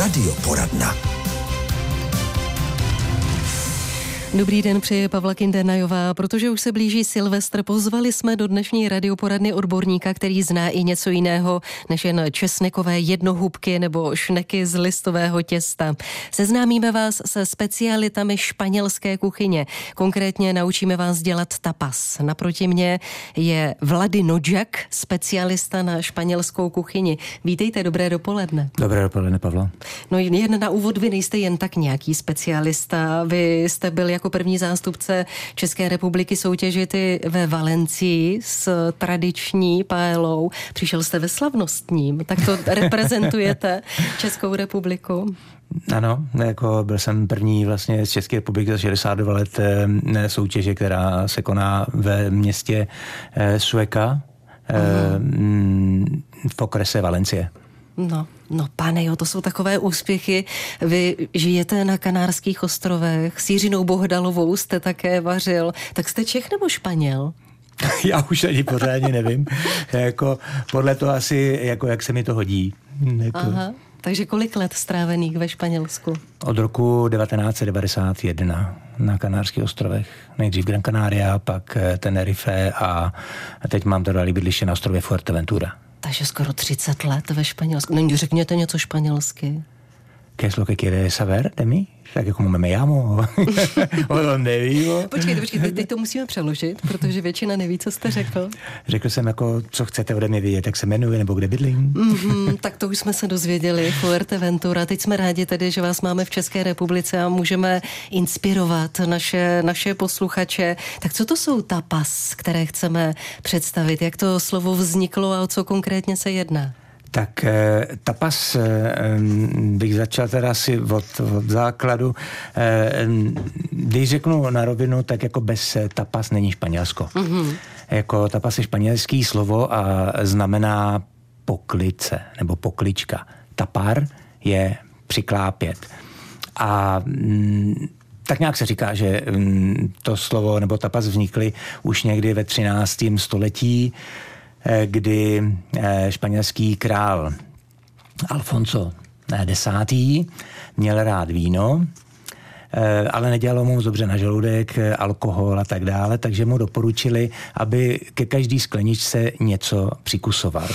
Radioporadna. Dobrý den, přeje Pavla Kindenajová. Protože už se blíží Silvestr, pozvali jsme do dnešní radioporadny odborníka, který zná i něco jiného než jen česnekové jednohubky nebo šneky z listového těsta. Seznámíme vás se specialitami španělské kuchyně. Konkrétně naučíme vás dělat tapas. Naproti mě je Vlady Nodžak, specialista na španělskou kuchyni. Vítejte, dobré dopoledne. Dobré dopoledne, Pavlo. No jen na úvod, vy nejste jen tak nějaký specialista. Vy jste byl jako první zástupce České republiky soutěžity ve Valencii s tradiční paelou. Přišel jste ve slavnostním, tak to reprezentujete Českou republiku. Ano, jako byl jsem první vlastně z České republiky za 62 let eh, soutěže, která se koná ve městě eh, Sueka uh-huh. v okrese Valencie. No, no pane jo, to jsou takové úspěchy. Vy žijete na Kanárských ostrovech, s Jiřinou Bohdalovou jste také vařil. Tak jste Čech nebo Španěl? Já už ani pořádně nevím. jako, podle toho asi, jako jak se mi to hodí. Jako... Aha. Takže kolik let strávených ve Španělsku? Od roku 1991 na Kanárských ostrovech. Nejdřív Gran Canaria, pak eh, Tenerife a teď mám teda bydliště na ostrově Fuerteventura. Takže skoro 30 let ve Španělsku. Není, řekněte něco španělsky. ¿Qué es lo que quiere saber de mí? Tak como me llamo, o dónde vivo. Počkejte, počkejte, teď to musíme přeložit, protože většina neví, co jste řekl. Řekl jsem jako, co chcete ode mě vědět, jak se jmenuje nebo kde bydlím. Mm-hmm, tak to už jsme se dozvěděli, Fuerteventura. Teď jsme rádi tedy, že vás máme v České republice a můžeme inspirovat naše, naše posluchače. Tak co to jsou tapas, které chceme představit? Jak to slovo vzniklo a o co konkrétně se jedná? Tak eh, tapas eh, bych začal teda asi od, od základu. Eh, když řeknu na rovinu, tak jako bez tapas není Španělsko. Mm-hmm. Jako tapas je španělský slovo a znamená poklice nebo poklička. Tapar je přiklápět. A mm, tak nějak se říká, že mm, to slovo nebo tapas vznikly už někdy ve 13. století kdy eh, španělský král Alfonso X. měl rád víno, eh, ale nedělalo mu dobře na žaludek, alkohol a tak dále, takže mu doporučili, aby ke každý skleničce něco přikusoval.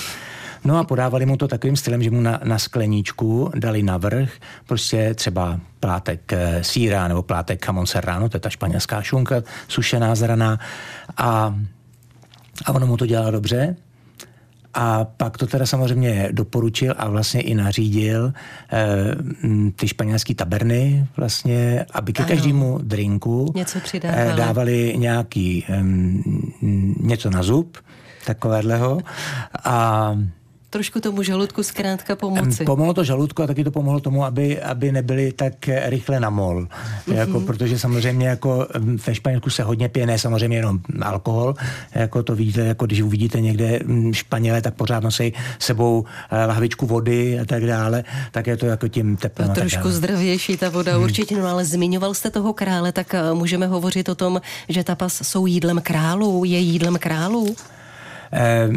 No a podávali mu to takovým stylem, že mu na, na skleníčku dali navrh prostě třeba plátek síra nebo plátek jamon serrano, to je ta španělská šunka, sušená zraná a a ono mu to dělalo dobře. A pak to teda samozřejmě doporučil a vlastně i nařídil eh, ty španělské taberny vlastně, aby ke každému drinku něco eh, dávali nějaký eh, něco na zub, takovéhleho. A trošku tomu žaludku zkrátka pomoci. Pomohlo to žaludku a taky to pomohlo tomu, aby, aby nebyli tak rychle na mol. Mm-hmm. Jako, protože samozřejmě jako ve Španělsku se hodně pije, ne samozřejmě jenom alkohol, jako to vidíte, jako když uvidíte někde Španěle, tak pořád nosí sebou eh, lahvičku vody a tak dále, tak je to jako tím teplem. No, trošku zdravější ta voda, hmm. určitě, no ale zmiňoval jste toho krále, tak eh, můžeme hovořit o tom, že tapas jsou jídlem králů, je jídlem králů? Eh,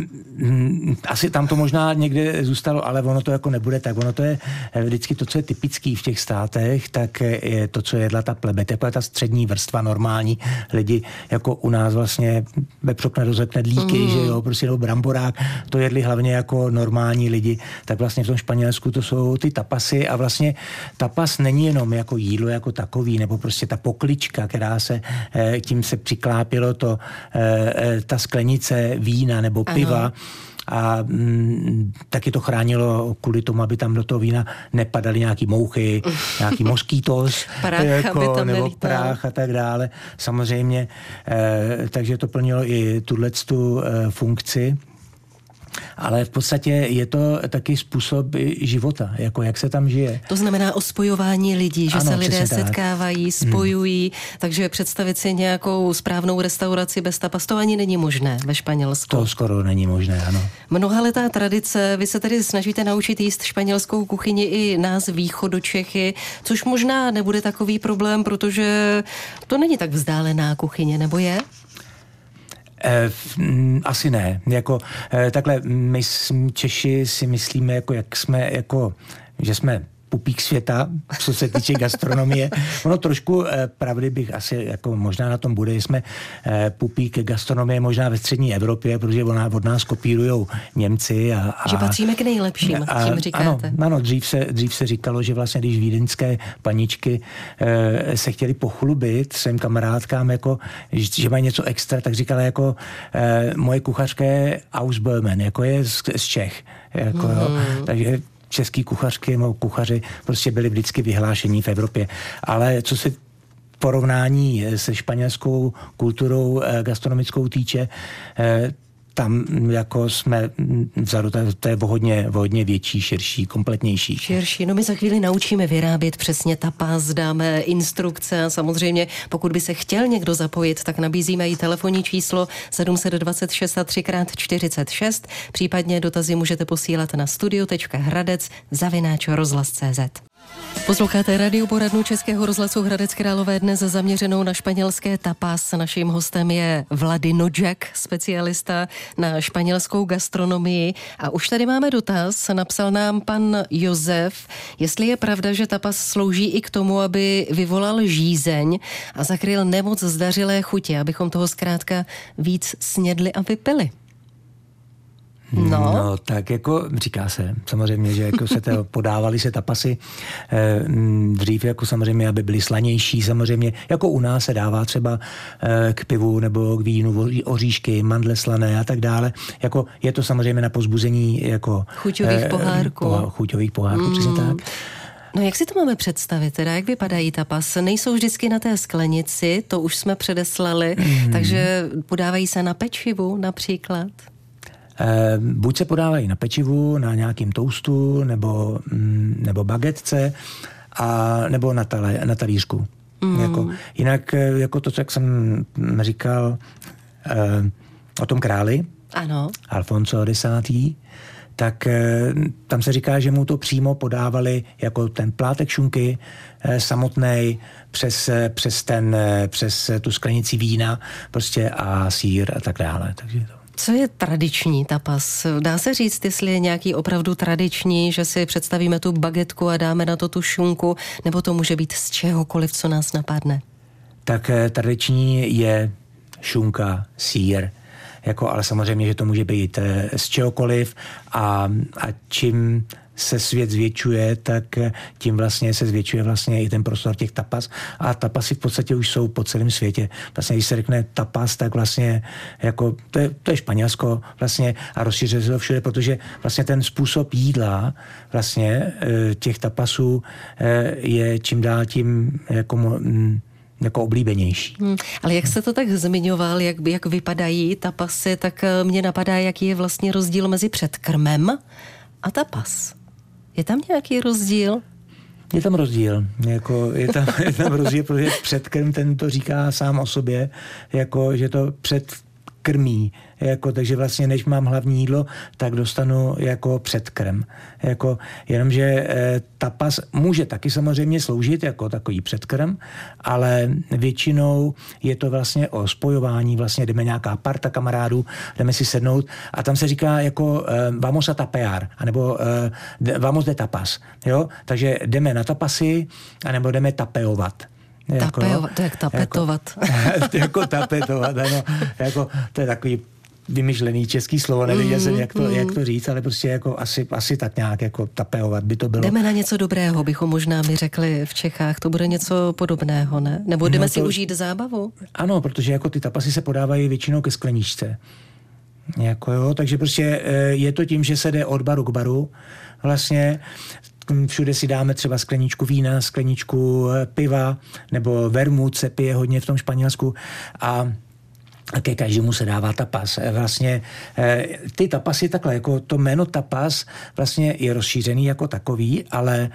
asi tam to možná někde zůstalo, ale ono to jako nebude tak. Ono to je eh, vždycky to, co je typický v těch státech, tak je to, co jedla ta plebe. To je ta střední vrstva, normální lidi, jako u nás vlastně vepřok nerozekne dlíky, mm. že jo, prostě nebo bramborák, to jedli hlavně jako normální lidi. Tak vlastně v tom Španělsku to jsou ty tapasy a vlastně tapas není jenom jako jídlo jako takový, nebo prostě ta poklička, která se, eh, tím se přiklápilo to, ta sklenice vína nebo piva. Ano a mm, taky to chránilo kvůli tomu, aby tam do toho vína nepadaly nějaký mouchy, nějaký moskýtos, jako, nebo prach a tak dále. Samozřejmě, eh, takže to plnilo i tuhle tu eh, funkci ale v podstatě je to taky způsob života, jako jak se tam žije. To znamená o spojování lidí, že ano, se lidé tak. setkávají, hmm. spojují, hmm. takže představit si nějakou správnou restauraci bez tapas, to ani není možné ve Španělsku. To skoro není možné, ano. Mnohaletá tradice, vy se tedy snažíte naučit jíst španělskou kuchyni i nás východočechy, což možná nebude takový problém, protože to není tak vzdálená kuchyně, nebo je? Eh, asi ne. Jako, eh, takhle, my Češi si myslíme, jako jak jsme, jako, že jsme pupík světa, co se týče gastronomie. Ono trošku eh, pravdy bych asi, jako možná na tom bude, jsme eh, pupík gastronomie možná ve střední Evropě, protože ona, od nás kopírují Němci. A, a, že patříme k nejlepším, a, tím říkáte. Ano, ano dřív, se, dřív se říkalo, že vlastně, když vídeňské paničky eh, se chtěli pochlubit svým kamarádkám, jako, že, že mají něco extra, tak říkala jako eh, moje kuchařka je Ausböhmen, jako je z, z Čech. Jako, mm. jo. Mhm. Takže český kuchařky nebo kuchaři prostě byli vždycky vyhlášení v Evropě. Ale co se porovnání se španělskou kulturou eh, gastronomickou týče, eh, tam jako jsme vzadu, to, to je hodně, hodně větší, širší, kompletnější. Širší, no my za chvíli naučíme vyrábět přesně tapas, dáme instrukce a samozřejmě pokud by se chtěl někdo zapojit, tak nabízíme i telefonní číslo 726 a 3x46, případně dotazy můžete posílat na studio.hradec zavináč rozhlas.cz. Posloucháte radio poradnu Českého rozhlasu Hradec Králové dnes zaměřenou na španělské tapas. Naším hostem je Vlady Nojak, specialista na španělskou gastronomii. A už tady máme dotaz, napsal nám pan Josef, jestli je pravda, že tapas slouží i k tomu, aby vyvolal žízeň a zakryl nemoc zdařilé chutě, abychom toho zkrátka víc snědli a vypili. No. no, tak jako říká se, samozřejmě, že jako se to podávali se tapasy eh, dřív, jako samozřejmě, aby byly slanější, samozřejmě, jako u nás se dává třeba eh, k pivu nebo k vínu oříšky, mandle slané a tak dále. Jako je to samozřejmě na pozbuzení jako chuťových eh, pohárků. Po, chuťových pohárků, mm. přesně tak. No jak si to máme představit, teda jak vypadají tapas? Nejsou vždycky na té sklenici, to už jsme předeslali, mm. takže podávají se na pečivu například? Eh, buď se podávají na pečivu, na nějakým toustu nebo, mm, nebo bagetce, a, nebo na, tale, na talířku. Mm. Jako, jinak, eh, jako to, jak jsem říkal eh, o tom králi, ano. Alfonso X, tak eh, tam se říká, že mu to přímo podávali jako ten plátek šunky eh, samotný přes, přes, ten, přes tu sklenici vína prostě a sír a tak dále. Takže to. Co je tradiční tapas? Dá se říct, jestli je nějaký opravdu tradiční, že si představíme tu bagetku a dáme na to tu šunku, nebo to může být z čehokoliv, co nás napadne? Tak tradiční je šunka, sír, jako, ale samozřejmě, že to může být eh, z čehokoliv a, a čím se svět zvětšuje, tak tím vlastně se zvětšuje vlastně i ten prostor těch tapas a tapasy v podstatě už jsou po celém světě. Vlastně, když se řekne tapas, tak vlastně jako, to je, to je Španělsko vlastně a rozšiřuje se to všude, protože vlastně ten způsob jídla vlastně eh, těch tapasů eh, je čím dál tím jako jako oblíbenější. Hmm, ale jak se to tak zmiňoval, jak, jak vypadají tapasy, tak eh, mě napadá, jaký je vlastně rozdíl mezi předkrmem a tapas. Je tam nějaký rozdíl? Je tam rozdíl. Jako, je, tam, je tam rozdíl, protože předkrm ten to říká sám o sobě, jako, že to před krmí. Jako, takže vlastně, než mám hlavní jídlo, tak dostanu jako předkrm. Jako, jenomže e, tapas může taky samozřejmě sloužit jako takový předkrm, ale většinou je to vlastně o spojování, vlastně jdeme nějaká parta kamarádů, jdeme si sednout a tam se říká jako e, vamos a tapear, anebo e, vamos de tapas. Jo? Takže jdeme na tapasy, anebo jdeme tapeovat. Jako, Tapejovat, to je jak tapetovat. Jako, jako tapetovat, ano. Jako, to je takový vymyšlený český slovo, nevěděl mm, jsem, jak to, mm. jak to říct, ale prostě jako asi, asi tak nějak jako tapeovat by to bylo. Jdeme na něco dobrého, bychom možná mi řekli v Čechách, to bude něco podobného, ne? Nebo jdeme no to, si užít zábavu? Ano, protože jako ty tapasy se podávají většinou ke skleničce. Jako jo, takže prostě eh, je to tím, že se jde od baru k baru. Vlastně všude si dáme třeba skleničku vína, skleničku eh, piva, nebo vermut se pije hodně v tom Španělsku a ke každému se dává tapas. Eh, vlastně eh, ty tapasy takhle, jako to jméno tapas vlastně je rozšířený jako takový, ale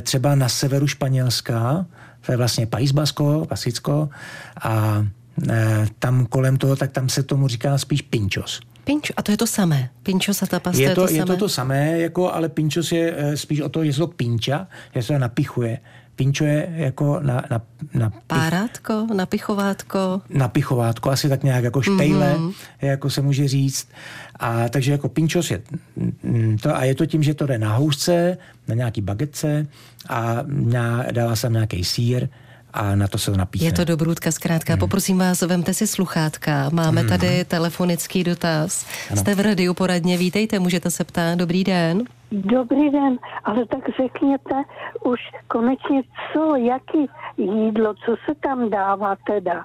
třeba na severu Španělska, to je vlastně País Basko, Basicko a tam kolem toho, tak tam se tomu říká spíš pinchos. Pinčo, a to je to samé. Pinčo a tapas, je to, to, je to, samé? Je to to samé, jako, ale pinčos je spíš o to, že se to pinča, že se to napichuje Pinčo je jako na, na, na Párátko, na pichovátko? Na pichovátko, asi tak nějak jako špejle, mm-hmm. jako se může říct. A takže jako pinčos je mm, to, a je to tím, že to jde na housce, na nějaký bagetce a dává se nějaký sír, a na to se to napíše. Je to dobrůdka zkrátka. Hmm. Poprosím vás, vemte si sluchátka. Máme hmm. tady telefonický dotaz. Ano. Jste v radiu poradně, vítejte, můžete se ptát. Dobrý den. Dobrý den, ale tak řekněte už konečně co, jaký jídlo, co se tam dává teda?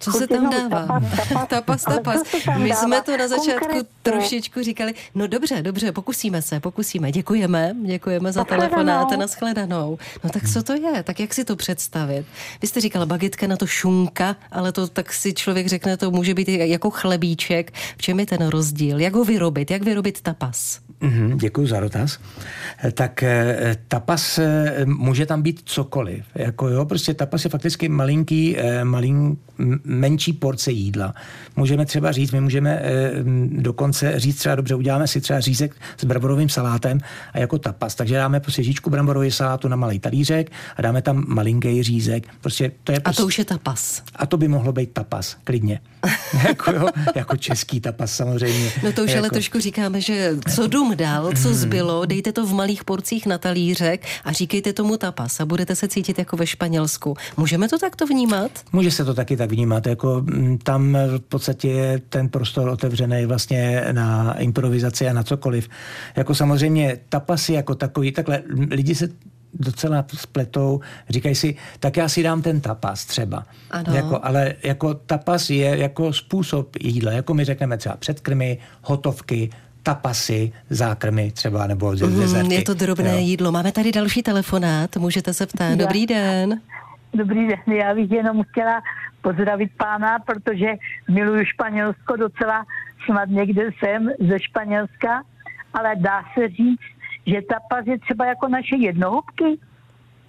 Co se tam dává? Tapas, tapas. tapas. My jsme to na začátku Konkrétně. trošičku říkali, no dobře, dobře, pokusíme se, pokusíme. Děkujeme, děkujeme za telefonát a shledanou. No tak co to je? Tak jak si to představit? Vy jste říkala bagetka na to šunka, ale to tak si člověk řekne, to může být jako chlebíček. V čem je ten rozdíl? Jak ho vyrobit? Jak vyrobit tapas? Mm-hmm, děkuji za dotaz. Tak eh, tapas eh, může tam být cokoliv. Jako jo, prostě tapas je fakticky malinký, eh, malin, menší porce jídla. Můžeme třeba říct, my můžeme dokonce říct třeba dobře, uděláme si třeba řízek s bramborovým salátem a jako tapas. Takže dáme prostě říčku bramborový salátu na malý talířek a dáme tam malinký řízek. Prostě to je prostě... A to už je tapas. A to by mohlo být tapas, klidně. jako, jo, jako český tapas samozřejmě. No to už jako... ale trošku říkáme, že co dům dál, co zbylo, dejte to v malých porcích na talířek a říkejte tomu tapas a budete se cítit jako ve Španělsku. Můžeme to takto vnímat? Může se to taky tak vnímat. Jako mm, tam v podstatě je ten prostor otevřený vlastně na improvizaci a na cokoliv. Jako samozřejmě tapasy jako takový, takhle lidi se docela spletou, říkají si, tak já si dám ten tapas třeba. Ano. Jako, ale jako tapas je jako způsob jídla, jako my řekneme třeba předkrmy, hotovky, tapasy, zákrmy třeba, nebo mm, Je to drobné jo. jídlo. Máme tady další telefonát, můžete se ptát. Dobrý den. Dobrý den, já bych jenom chtěla pozdravit pána, protože miluju Španělsko docela, snad někde jsem ze Španělska, ale dá se říct, že tapas je třeba jako naše jednohubky.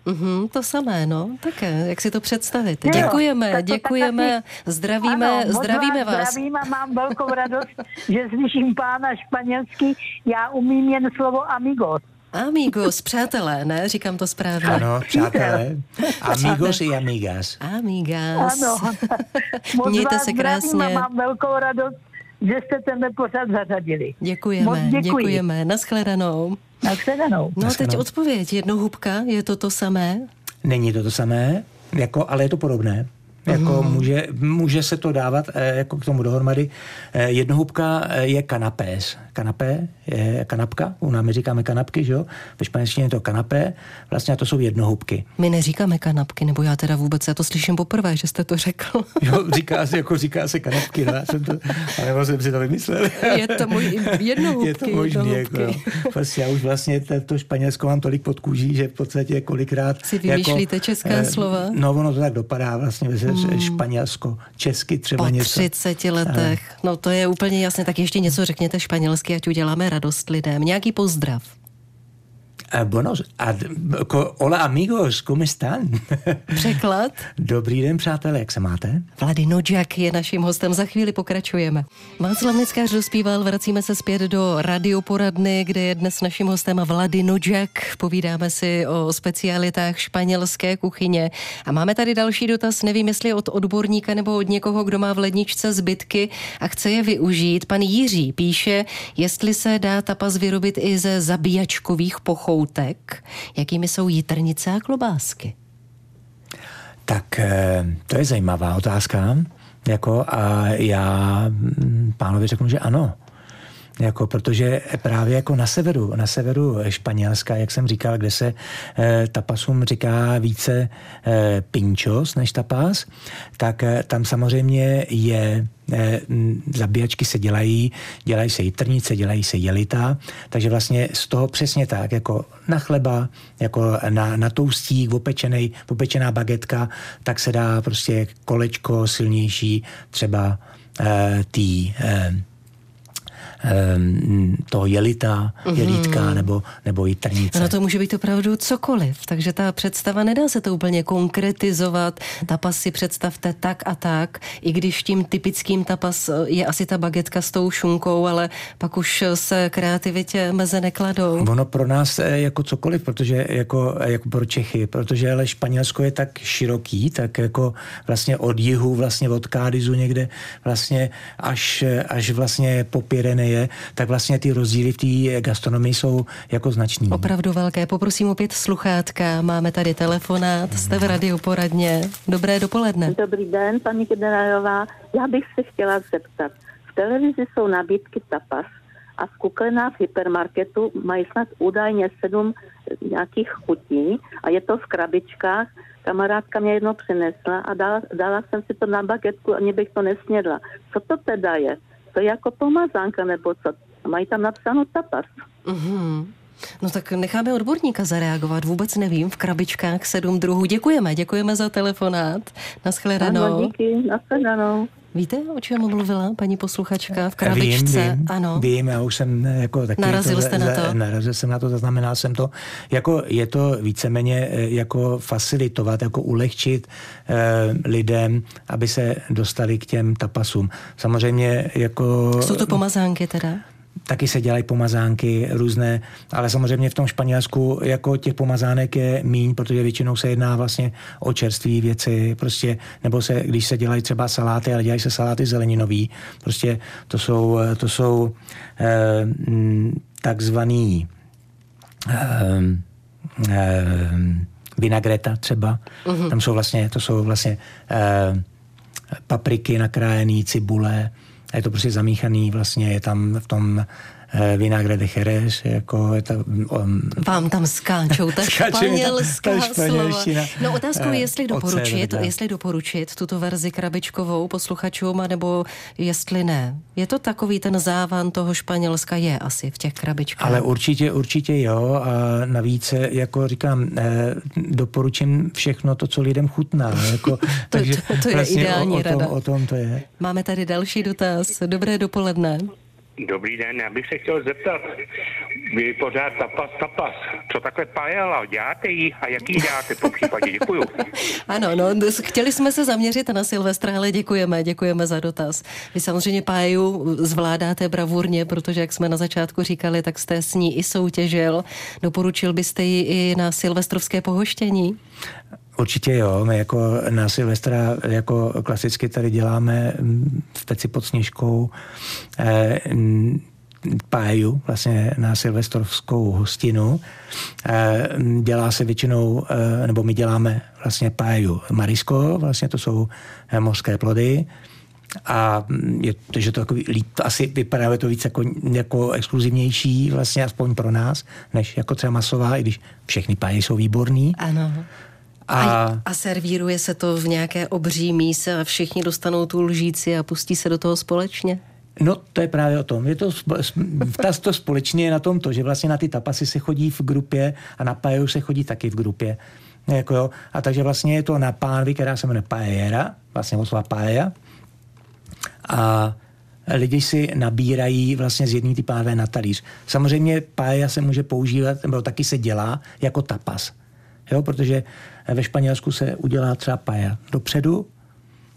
Mm-hmm, to samé, no, také, jak si to představit. No, děkujeme, tak děkujeme, taky, zdravíme, ano, zdravíme vás. Zdravím a mám velkou radost, že slyším pána španělský, já umím jen slovo amigos. Amigos, přátelé, ne? Říkám to správně. Ano, přátelé. Amigos i amigas. Amigas. Ano. Mějte se krásně. Mám velkou radost, že jste tenhle pořad zařadili. Děkujeme, děkujeme. Naschledanou. Naschledanou. No a teď odpověď. Jednohubka, je to to samé? Není to to samé, jako, ale je to podobné. Jako mm. může, může se to dávat eh, jako k tomu dohromady. Eh, jednohubka eh, je kanapés. Kanapé je kanapka, u nás my říkáme kanapky, že jo? Ve španělštině je to kanapé, vlastně a to jsou jednohubky. My neříkáme kanapky, nebo já teda vůbec, já to slyším poprvé, že jste to řekl. jo, říká se, jako říká se kanapky, no, já jsem to, nebo jsem si to vymyslel. je to můj jednohubky. Je to možný, jako, no. Vlastně já už vlastně to Španělsko mám tolik pod kůží, že v podstatě kolikrát... Si vymýšlíte jako, česká eh, slova? No, ono to tak dopadá vlastně hmm. Španělsko, česky třeba po něco. Po 30 letech. No to je úplně jasně, tak ještě něco řekněte španělsky, ať uděláme radost lidem. Nějaký pozdrav. Uh, buenos, ad, hola amigos, ¿cómo están? Překlad? Dobrý den, přátelé, jak se máte? Vlady Nodžak je naším hostem, za chvíli pokračujeme. Václav Neckář dospíval, vracíme se zpět do radioporadny, kde je dnes naším hostem Vlady Nodžak. Povídáme si o specialitách španělské kuchyně. A máme tady další dotaz, nevím, jestli od odborníka nebo od někoho, kdo má v ledničce zbytky a chce je využít. Pan Jiří píše, jestli se dá tapas vyrobit i ze zabíjačkových pochou poutek, jakými jsou jitrnice a klobásky? Tak eh, to je zajímavá otázka. Jako a já mm, pánovi řeknu, že ano. Jako, protože právě jako na severu, na severu Španělska, jak jsem říkal, kde se eh, tapasům říká více eh, pinchos než tapas, tak eh, tam samozřejmě je eh, zabíjačky se dělají, dělají se jitrnice, dělají se jelita, takže vlastně z toho přesně tak, jako na chleba, jako na, na toustík, opečený, opečená bagetka, tak se dá prostě kolečko silnější třeba eh, tý eh, toho jelita, mm-hmm. jelítka nebo, nebo jitrnice. No to může být opravdu cokoliv, takže ta představa nedá se to úplně konkretizovat. Tapas si představte tak a tak, i když tím typickým tapas je asi ta bagetka s tou šunkou, ale pak už se kreativitě meze nekladou. Ono pro nás jako cokoliv, protože jako, jako pro Čechy, protože ale Španělsko je tak široký, tak jako vlastně od jihu, vlastně od Kádizu někde vlastně až, až vlastně po Pyreneje, tak vlastně ty rozdíly v té gastronomii jsou jako značný. Opravdu velké. Poprosím opět sluchátka. Máme tady telefonát, jste v radiu poradně. Dobré dopoledne. Dobrý den, paní generálová. Já bych se chtěla zeptat. V televizi jsou nabídky tapas a v kuklenách v hypermarketu mají snad údajně sedm nějakých chutí a je to v krabičkách. Kamarádka mě jedno přinesla a dala, dala jsem si to na bagetku, ani bych to nesnědla. Co to teda je? To je jako pomazánka nebo co? Mají tam napsáno tapas. Mm-hmm. No tak necháme odborníka zareagovat, vůbec nevím, v krabičkách sedm druhů. Děkujeme, děkujeme za telefonát. Naschledanou. Ano, díky, naschledanou. Víte, o čem mluvila paní posluchačka v krabičce? Vím, vím, ano. Vím, já už jsem jako taky... Narazil to, jste na to? Narazil jsem na to, zaznamenal jsem to. Jako je to víceméně eh, jako facilitovat, jako ulehčit eh, lidem, aby se dostali k těm tapasům. Samozřejmě jako... Jsou to pomazánky teda? Taky se dělají pomazánky různé, ale samozřejmě v tom Španělsku jako těch pomazánek je míň, protože většinou se jedná vlastně o čerstvé věci, prostě, nebo se, když se dělají třeba saláty, ale dělají se saláty zeleninový, prostě to jsou, to jsou eh, takzvaný eh, eh, vinagreta třeba, uh-huh. tam jsou vlastně, to jsou vlastně eh, papriky nakrájený, cibule, a je to prostě zamíchaný, vlastně je tam v tom Vinagre de Jerez, jako je to, um, Vám tam skáčou ta španělská ta slova. No otázkou je, jestli doporučit, jestli doporučit tuto verzi krabičkovou posluchačům, nebo jestli ne. Je to takový ten závan toho Španělska je asi v těch krabičkách. Ale určitě, určitě jo a navíc, eh, jako říkám, eh, doporučím všechno to, co lidem chutná. Jako, to, takže to, to je vlastně ideální o, o, tom, rada. o tom to je. Máme tady další dotaz. Dobré dopoledne. Dobrý den, já bych se chtěl zeptat, vy pořád tapas, tapas, co takhle pajela, děláte ji a jaký děláte po případě, děkuju. ano, no, chtěli jsme se zaměřit na Silvestra, ale děkujeme, děkujeme za dotaz. Vy samozřejmě páju zvládáte bravurně, protože jak jsme na začátku říkali, tak jste s ní i soutěžil. Doporučil byste ji i na silvestrovské pohoštění? Určitě jo, my jako na Silvestra jako klasicky tady děláme mm, v peci pod sněžkou eh, páju, vlastně na silvestrovskou hostinu. Eh, dělá se většinou, eh, nebo my děláme vlastně páju marisko, vlastně to jsou eh, mořské plody, a mm, je, že to takový, líp, asi vypadá to víc jako, jako exkluzivnější, vlastně aspoň pro nás, než jako třeba masová, i když všechny páje jsou výborný. Ano. A, a servíruje se to v nějaké obří míse a všichni dostanou tu lžíci a pustí se do toho společně? No, to je právě o tom. Je to, ta, to společně je na tom to, že vlastně na ty tapasy se chodí v grupě a na pajeju se chodí taky v grupě. Jako jo. A takže vlastně je to na pánvi, která se jmenuje paella, vlastně od slova paella. A lidi si nabírají vlastně z jedné ty pánve na talíř. Samozřejmě paella se může používat, nebo taky se dělá jako tapas. Jo, protože ve Španělsku se udělá třeba paja dopředu,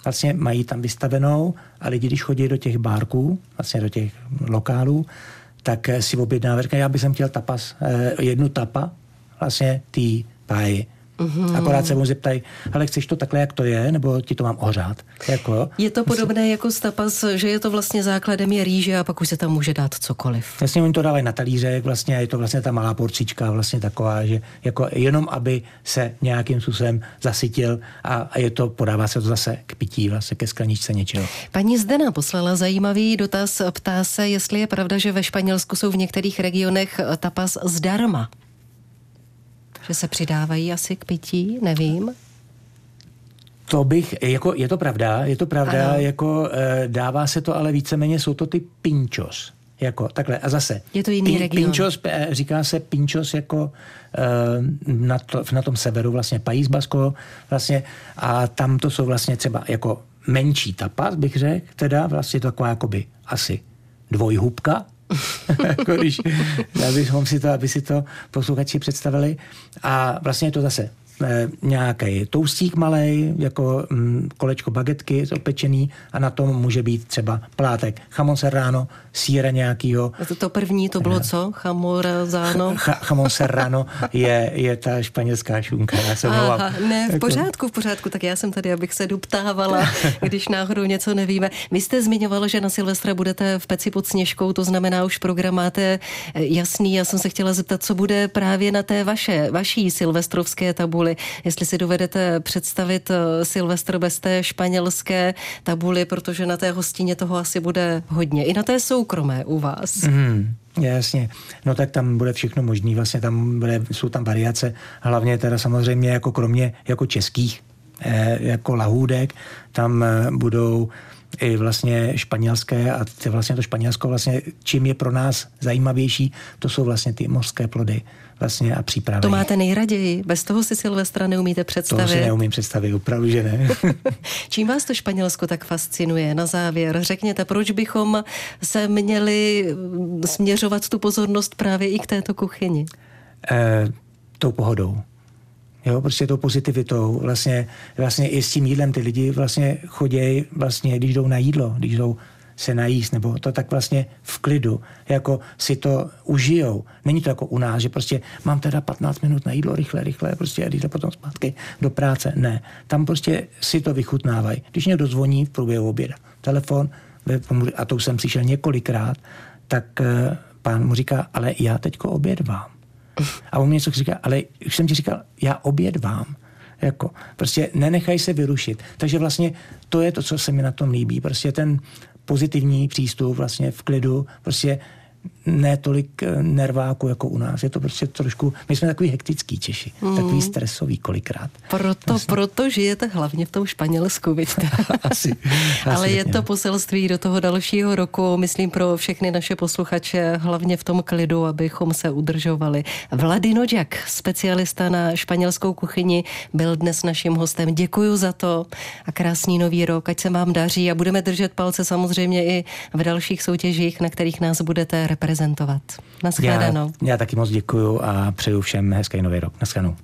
vlastně mají tam vystavenou a lidi, když chodí do těch bárků, vlastně do těch lokálů, tak si objednávají, já bych chtěl tapas, eh, jednu tapa, vlastně ty páji. Mm-hmm. Akorát se mu zeptají, ale chceš to takhle, jak to je, nebo ti to mám ohřát? Jako, je to podobné jako stapas, že je to vlastně základem je rýže a pak už se tam může dát cokoliv. Vlastně oni to dávají na talířek, vlastně je to vlastně ta malá porcička, vlastně taková, že jako jenom, aby se nějakým způsobem zasytil a, a je to, podává se to zase k pití, vlastně ke skleničce něčeho. Paní Zdena poslala zajímavý dotaz, ptá se, jestli je pravda, že ve Španělsku jsou v některých regionech tapas zdarma. Že se přidávají asi k pití, nevím. To bych, jako je to pravda, je to pravda, ano. jako e, dává se to, ale víceméně jsou to ty pinchos. Jako takhle. A zase. Je to jiný pin, region. Pinchos, eh, říká se pinchos jako e, na, to, na tom severu vlastně País Basko vlastně a tam to jsou vlastně třeba jako menší tapas, bych řekl, teda vlastně to taková jakoby asi dvojhubka, jako když, abychom si to, aby si to posluchači představili. A vlastně je to zase nějaký toustík malý, jako mm, kolečko bagetky opečený a na tom může být třeba plátek chamon serrano, síra nějakýho. To, to první to bylo co? Chamorazano? Ch- chamon serrano je, je ta španělská šunka. Já jsem Aha, ne, v jako- pořádku, v pořádku, tak já jsem tady, abych se doptávala, když náhodou něco nevíme. Vy jste zmiňovalo, že na Silvestra budete v peci pod sněžkou, to znamená, už program máte eh, jasný. Já jsem se chtěla zeptat, co bude právě na té vaše, vaší silvestrovské tabuli tabuli. Jestli si dovedete představit eh, Silvestr bez té španělské tabuly, protože na té hostině toho asi bude hodně. I na té soukromé u vás. Mm. Jasně, no tak tam bude všechno možný, vlastně tam bude, jsou tam variace, hlavně teda samozřejmě jako kromě jako českých, eh, jako lahůdek, tam eh, budou i vlastně španělské a ty vlastně to Španělsko vlastně, čím je pro nás zajímavější, to jsou vlastně ty mořské plody vlastně a přípravy. To máte nejraději? Bez toho si Silvestra neumíte představit? To si neumím představit, opravdu, že ne. Čím vás to Španělsko tak fascinuje? Na závěr řekněte, proč bychom se měli mm, směřovat tu pozornost právě i k této kuchyni? E, tou pohodou. Jo, prostě tou pozitivitou. Vlastně, vlastně i s tím jídlem ty lidi vlastně chodějí, vlastně, když jdou na jídlo, když jdou se najíst, nebo to tak vlastně v klidu, jako si to užijou. Není to jako u nás, že prostě mám teda 15 minut na jídlo, rychle, rychle, prostě a jdete potom zpátky do práce. Ne, tam prostě si to vychutnávají. Když někdo zvoní v průběhu oběda, telefon, a to už jsem přišel několikrát, tak eh, pán mu říká, ale já teďko oběd vám. A on mi něco říká, ale už jsem ti říkal, já oběd vám. Jako, prostě nenechaj se vyrušit. Takže vlastně to je to, co se mi na tom líbí. Prostě ten pozitivní přístup vlastně v klidu, prostě ne tolik eh, nerváku jako u nás. Je to prostě trošku, my jsme takový hektický Češi, mm. takový stresový kolikrát. Proto, vlastně. proto žijete hlavně v tom Španělsku, vidíte. asi, asi. Ale je to poselství do toho dalšího roku, myslím pro všechny naše posluchače, hlavně v tom klidu, abychom se udržovali. Vladino Jack, specialista na španělskou kuchyni, byl dnes naším hostem. Děkuji za to a krásný nový rok, ať se vám daří a budeme držet palce samozřejmě i v dalších soutěžích, na kterých nás budete reprezentovat. Naschledanou. Já, já taky moc děkuju a přeju všem hezký nový rok. Naschledanou.